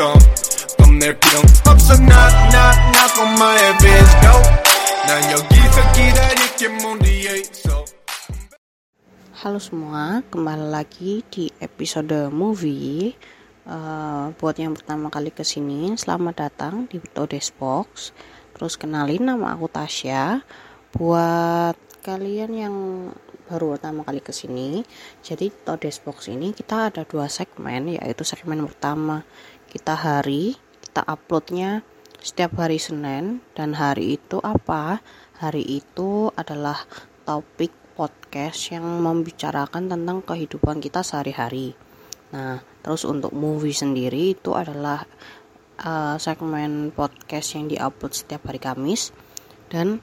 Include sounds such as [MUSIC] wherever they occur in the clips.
up, so knock, knock, knock on my bitch go Now Halo semua, kembali lagi di episode movie Uh, buat yang pertama kali ke sini, selamat datang di Todes Box. Terus kenalin nama aku Tasya. Buat kalian yang baru pertama kali ke sini, jadi Todes Box ini kita ada dua segmen, yaitu segmen pertama kita hari, kita uploadnya setiap hari Senin dan hari itu apa? Hari itu adalah topik podcast yang membicarakan tentang kehidupan kita sehari-hari. Nah, terus untuk movie sendiri itu adalah uh, segmen podcast yang diupload setiap hari Kamis dan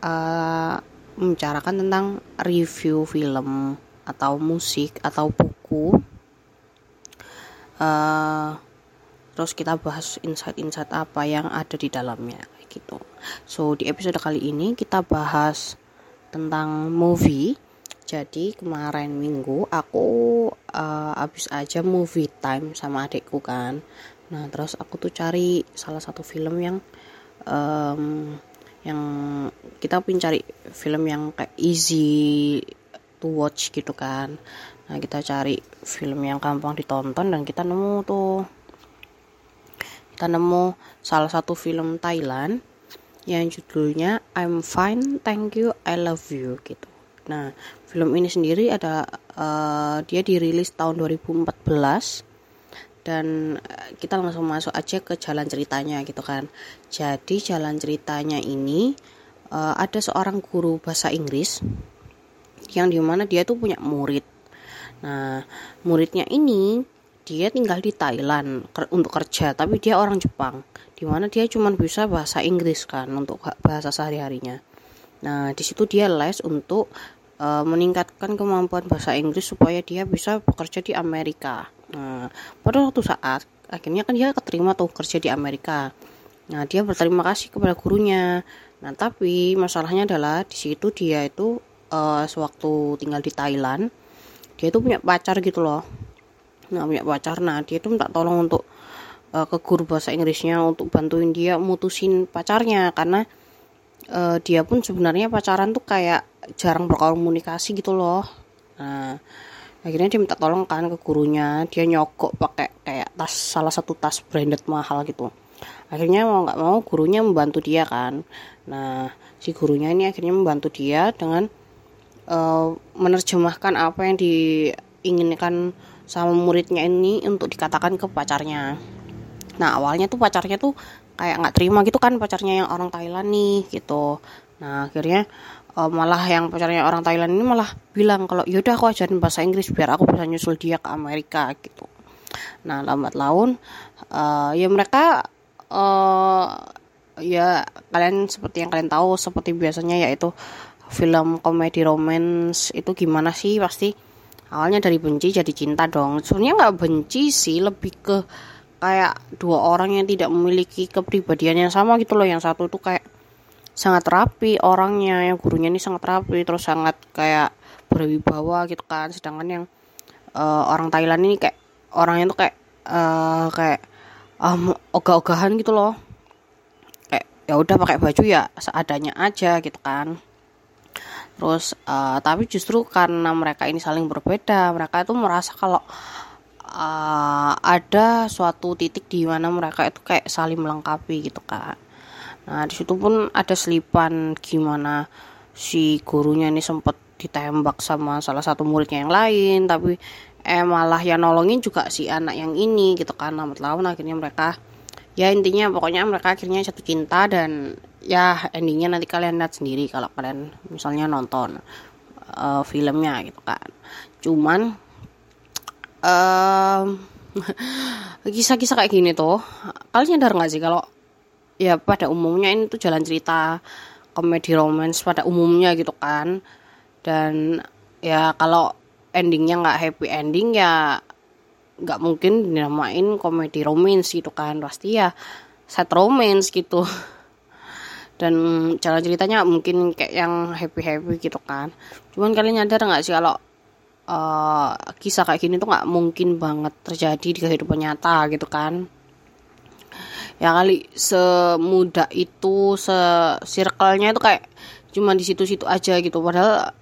uh, membicarakan tentang review film atau musik atau buku. Uh, terus kita bahas insight-insight apa yang ada di dalamnya gitu. So di episode kali ini kita bahas tentang movie. Jadi kemarin minggu aku uh, habis aja movie time sama adikku kan. Nah terus aku tuh cari salah satu film yang um, yang kita pun cari film yang kayak easy to watch gitu kan. Nah kita cari film yang gampang ditonton dan kita nemu tuh kita nemu salah satu film Thailand yang judulnya I'm Fine, Thank You, I Love You gitu. Nah, film ini sendiri ada uh, dia dirilis tahun 2014 dan kita langsung masuk aja ke jalan ceritanya gitu kan. Jadi jalan ceritanya ini uh, ada seorang guru bahasa Inggris yang di mana dia tuh punya murid. Nah, muridnya ini dia tinggal di Thailand untuk kerja, tapi dia orang Jepang di mana dia cuma bisa bahasa Inggris kan untuk bahasa sehari-harinya. Nah, di situ dia les untuk uh, meningkatkan kemampuan bahasa Inggris supaya dia bisa bekerja di Amerika. Nah, pada waktu saat akhirnya kan dia keterima tuh kerja di Amerika. Nah, dia berterima kasih kepada gurunya. Nah, tapi masalahnya adalah di situ dia itu uh, sewaktu tinggal di Thailand, dia itu punya pacar gitu loh. Nah, punya pacar. Nah, dia itu minta tolong untuk uh, ke guru bahasa Inggrisnya untuk bantuin dia mutusin pacarnya. Karena uh, dia pun sebenarnya pacaran tuh kayak jarang berkomunikasi gitu loh. Nah akhirnya dia minta tolong kan ke gurunya. Dia nyokok pakai kayak tas salah satu tas branded mahal gitu. Akhirnya mau nggak mau gurunya membantu dia kan. Nah si gurunya ini akhirnya membantu dia dengan uh, menerjemahkan apa yang diinginkan sama muridnya ini untuk dikatakan ke pacarnya. Nah awalnya tuh pacarnya tuh kayak nggak terima gitu kan pacarnya yang orang Thailand nih gitu. Nah akhirnya uh, malah yang pacarnya orang Thailand ini malah bilang kalau yaudah aku ajarin bahasa Inggris biar aku bisa nyusul dia ke Amerika gitu. Nah lambat laun uh, ya mereka uh, ya kalian seperti yang kalian tahu seperti biasanya yaitu film komedi romance itu gimana sih? Pasti awalnya dari benci jadi cinta dong. Sebenarnya nggak benci sih lebih ke kayak dua orang yang tidak memiliki kepribadian yang sama gitu loh. Yang satu tuh kayak sangat rapi orangnya yang gurunya ini sangat rapi terus sangat kayak berwibawa gitu kan. Sedangkan yang uh, orang Thailand ini kayak orangnya tuh kayak uh, kayak um, ogah-ogahan gitu loh. Kayak ya udah pakai baju ya seadanya aja gitu kan terus uh, tapi justru karena mereka ini saling berbeda mereka itu merasa kalau uh, ada suatu titik di mana mereka itu kayak saling melengkapi gitu kan nah di situ pun ada selipan gimana si gurunya ini sempat ditembak sama salah satu muridnya yang lain tapi eh malah yang nolongin juga si anak yang ini gitu kan lambat laun akhirnya mereka ya intinya pokoknya mereka akhirnya jatuh cinta dan ya endingnya nanti kalian lihat sendiri kalau kalian misalnya nonton uh, filmnya gitu kan. Cuman [LAUGHS] kisah-kisah kayak gini tuh kalian nyadar nggak sih kalau ya pada umumnya ini tuh jalan cerita komedi romance pada umumnya gitu kan. Dan ya kalau endingnya nggak happy ending ya nggak mungkin dinamain komedi romance gitu kan. Pasti ya set romance gitu [LAUGHS] dan jalan ceritanya mungkin kayak yang happy happy gitu kan. Cuman kalian nyadar nggak sih kalau uh, kisah kayak gini tuh nggak mungkin banget terjadi di kehidupan nyata gitu kan? Ya kali semudah itu se circle-nya itu kayak cuma di situ-situ aja gitu. Padahal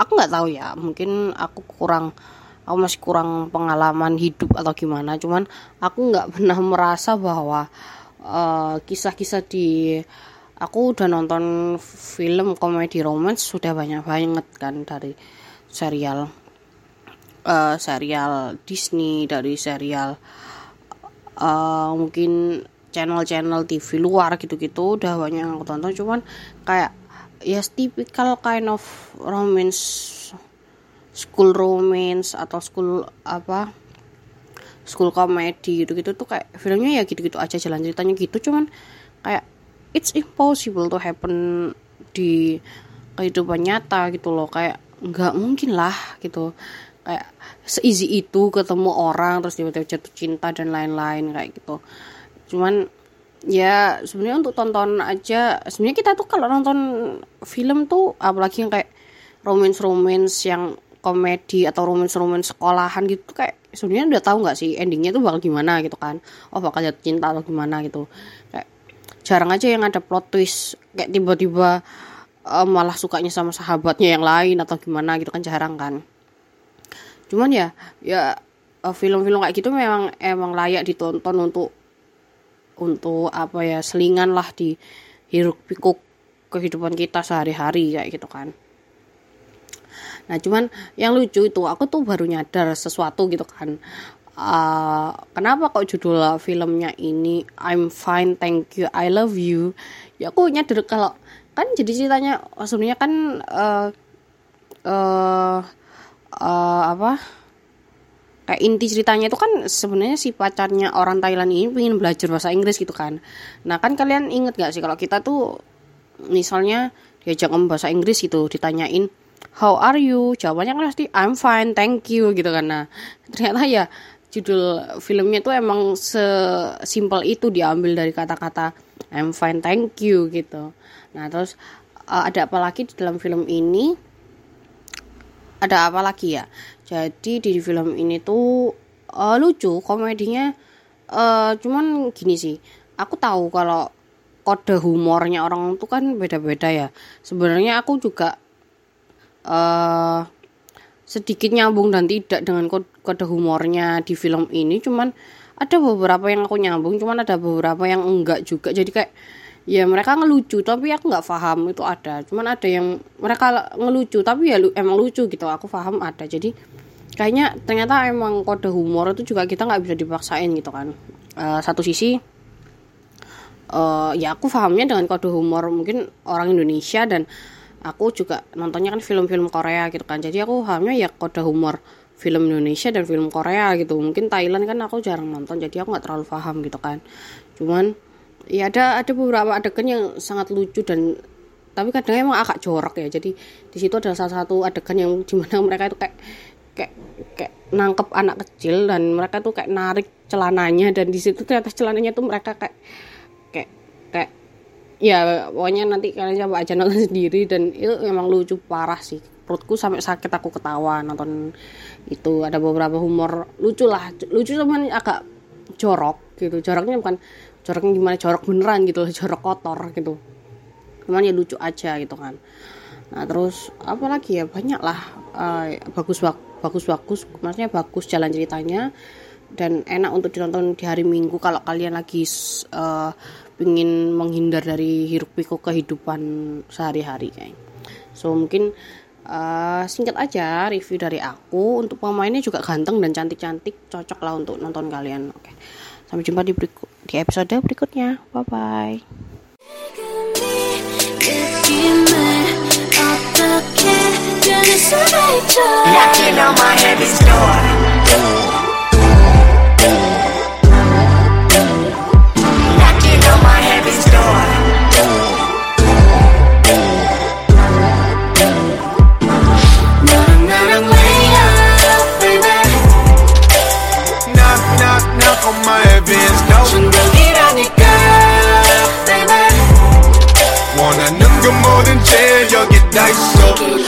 aku nggak tahu ya mungkin aku kurang aku masih kurang pengalaman hidup atau gimana. Cuman aku nggak [LAUGHS] pernah merasa bahwa uh, kisah-kisah di aku udah nonton film komedi romance sudah banyak banget kan dari serial uh, serial Disney dari serial uh, mungkin channel-channel TV luar gitu-gitu udah banyak yang aku tonton. Cuman kayak ya typical kind of romance school romance atau school apa school comedy gitu-gitu tuh kayak filmnya ya gitu-gitu aja jalan ceritanya gitu. Cuman kayak it's impossible to happen di kehidupan nyata gitu loh. Kayak nggak mungkin lah gitu. Kayak seeasy itu ketemu orang terus tiba-tiba jatuh cinta dan lain-lain kayak gitu. Cuman ya sebenarnya untuk tonton aja sebenarnya kita tuh kalau nonton film tuh apalagi yang kayak romance romance yang komedi atau romance romance sekolahan gitu kayak sebenarnya udah tahu nggak sih endingnya tuh bakal gimana gitu kan? Oh bakal jatuh cinta atau gimana gitu. Kayak jarang aja yang ada plot twist. Kayak tiba-tiba uh, malah sukanya sama sahabatnya yang lain atau gimana gitu kan jarang kan. Cuman ya ya eh, film-film kayak gitu memang emang layak ditonton untuk untuk apa ya selingan lah di hiruk pikuk kehidupan kita sehari-hari kayak gitu kan. Nah cuman yang lucu itu aku tuh baru nyadar sesuatu gitu kan uh, kenapa kok judul filmnya ini I'm fine thank you I love you? Ya aku nyadar kalau kan jadi ceritanya sebenarnya kan uh, uh, uh, apa kayak inti ceritanya itu kan sebenarnya si pacarnya orang Thailand ini pengen belajar bahasa Inggris gitu kan. Nah kan kalian inget gak sih kalau kita tuh misalnya diajak ngomong bahasa Inggris gitu ditanyain how are you? Jawabannya kan pasti I'm fine thank you gitu kan. Nah ternyata ya judul filmnya tuh emang sesimpel itu diambil dari kata-kata I'm fine thank you gitu. Nah terus uh, ada apa lagi di dalam film ini? Ada apa lagi ya? Jadi di film ini tuh uh, lucu komedinya uh, cuman gini sih. Aku tahu kalau kode humornya orang tuh kan beda-beda ya. Sebenarnya aku juga uh, sedikit nyambung dan tidak dengan kode humornya di film ini. Cuman ada beberapa yang aku nyambung cuman ada beberapa yang enggak juga. Jadi kayak ya mereka ngelucu tapi aku nggak paham itu ada. Cuman ada yang mereka ngelucu tapi ya emang lucu gitu. Aku paham ada. Jadi kayaknya ternyata emang kode humor itu juga kita nggak bisa dipaksain gitu kan. Uh, satu sisi uh, ya aku pahamnya dengan kode humor mungkin orang Indonesia dan aku juga nontonnya kan film-film Korea gitu kan. Jadi aku pahamnya ya kode humor film Indonesia dan film Korea gitu. Mungkin Thailand kan aku jarang nonton jadi aku nggak terlalu paham gitu kan. Cuman ya ada ada beberapa adegan yang sangat lucu dan tapi kadang emang agak jorok ya. Jadi di situ ada salah satu adegan yang di mana [LAUGHS] mereka itu kayak kayak kayak nangkep anak kecil dan mereka tuh kayak narik celananya dan di situ ternyata celananya tuh mereka kayak kayak kayak ya pokoknya nanti kalian coba aja nonton [LAUGHS] sendiri dan itu memang lucu parah sih. Perutku sampai sakit aku ketawa nonton itu. Ada beberapa humor lucu lah. Lucu cuman agak jorok gitu. Joroknya bukan joroknya gimana jorok beneran gitu [LAUGHS] jorok kotor gitu. Cuman ya lucu aja gitu kan. Nah terus apa lagi ya? Banyak lah. Uh, bagus bagus bagus. Maksudnya bagus jalan ceritanya. Dan enak untuk ditonton di hari minggu kalau kalian lagi uh, ingin menghindar dari hiruk pikuk kehidupan sehari-hari kayak so mungkin uh, singkat aja review dari aku untuk pemainnya juga ganteng dan cantik-cantik cocok lah untuk nonton kalian oke sampai jumpa di berikut di episode berikutnya bye bye on my heaven's door. 충격이라니까, baby. 원하는 건 뭐든지 여기 다 있어.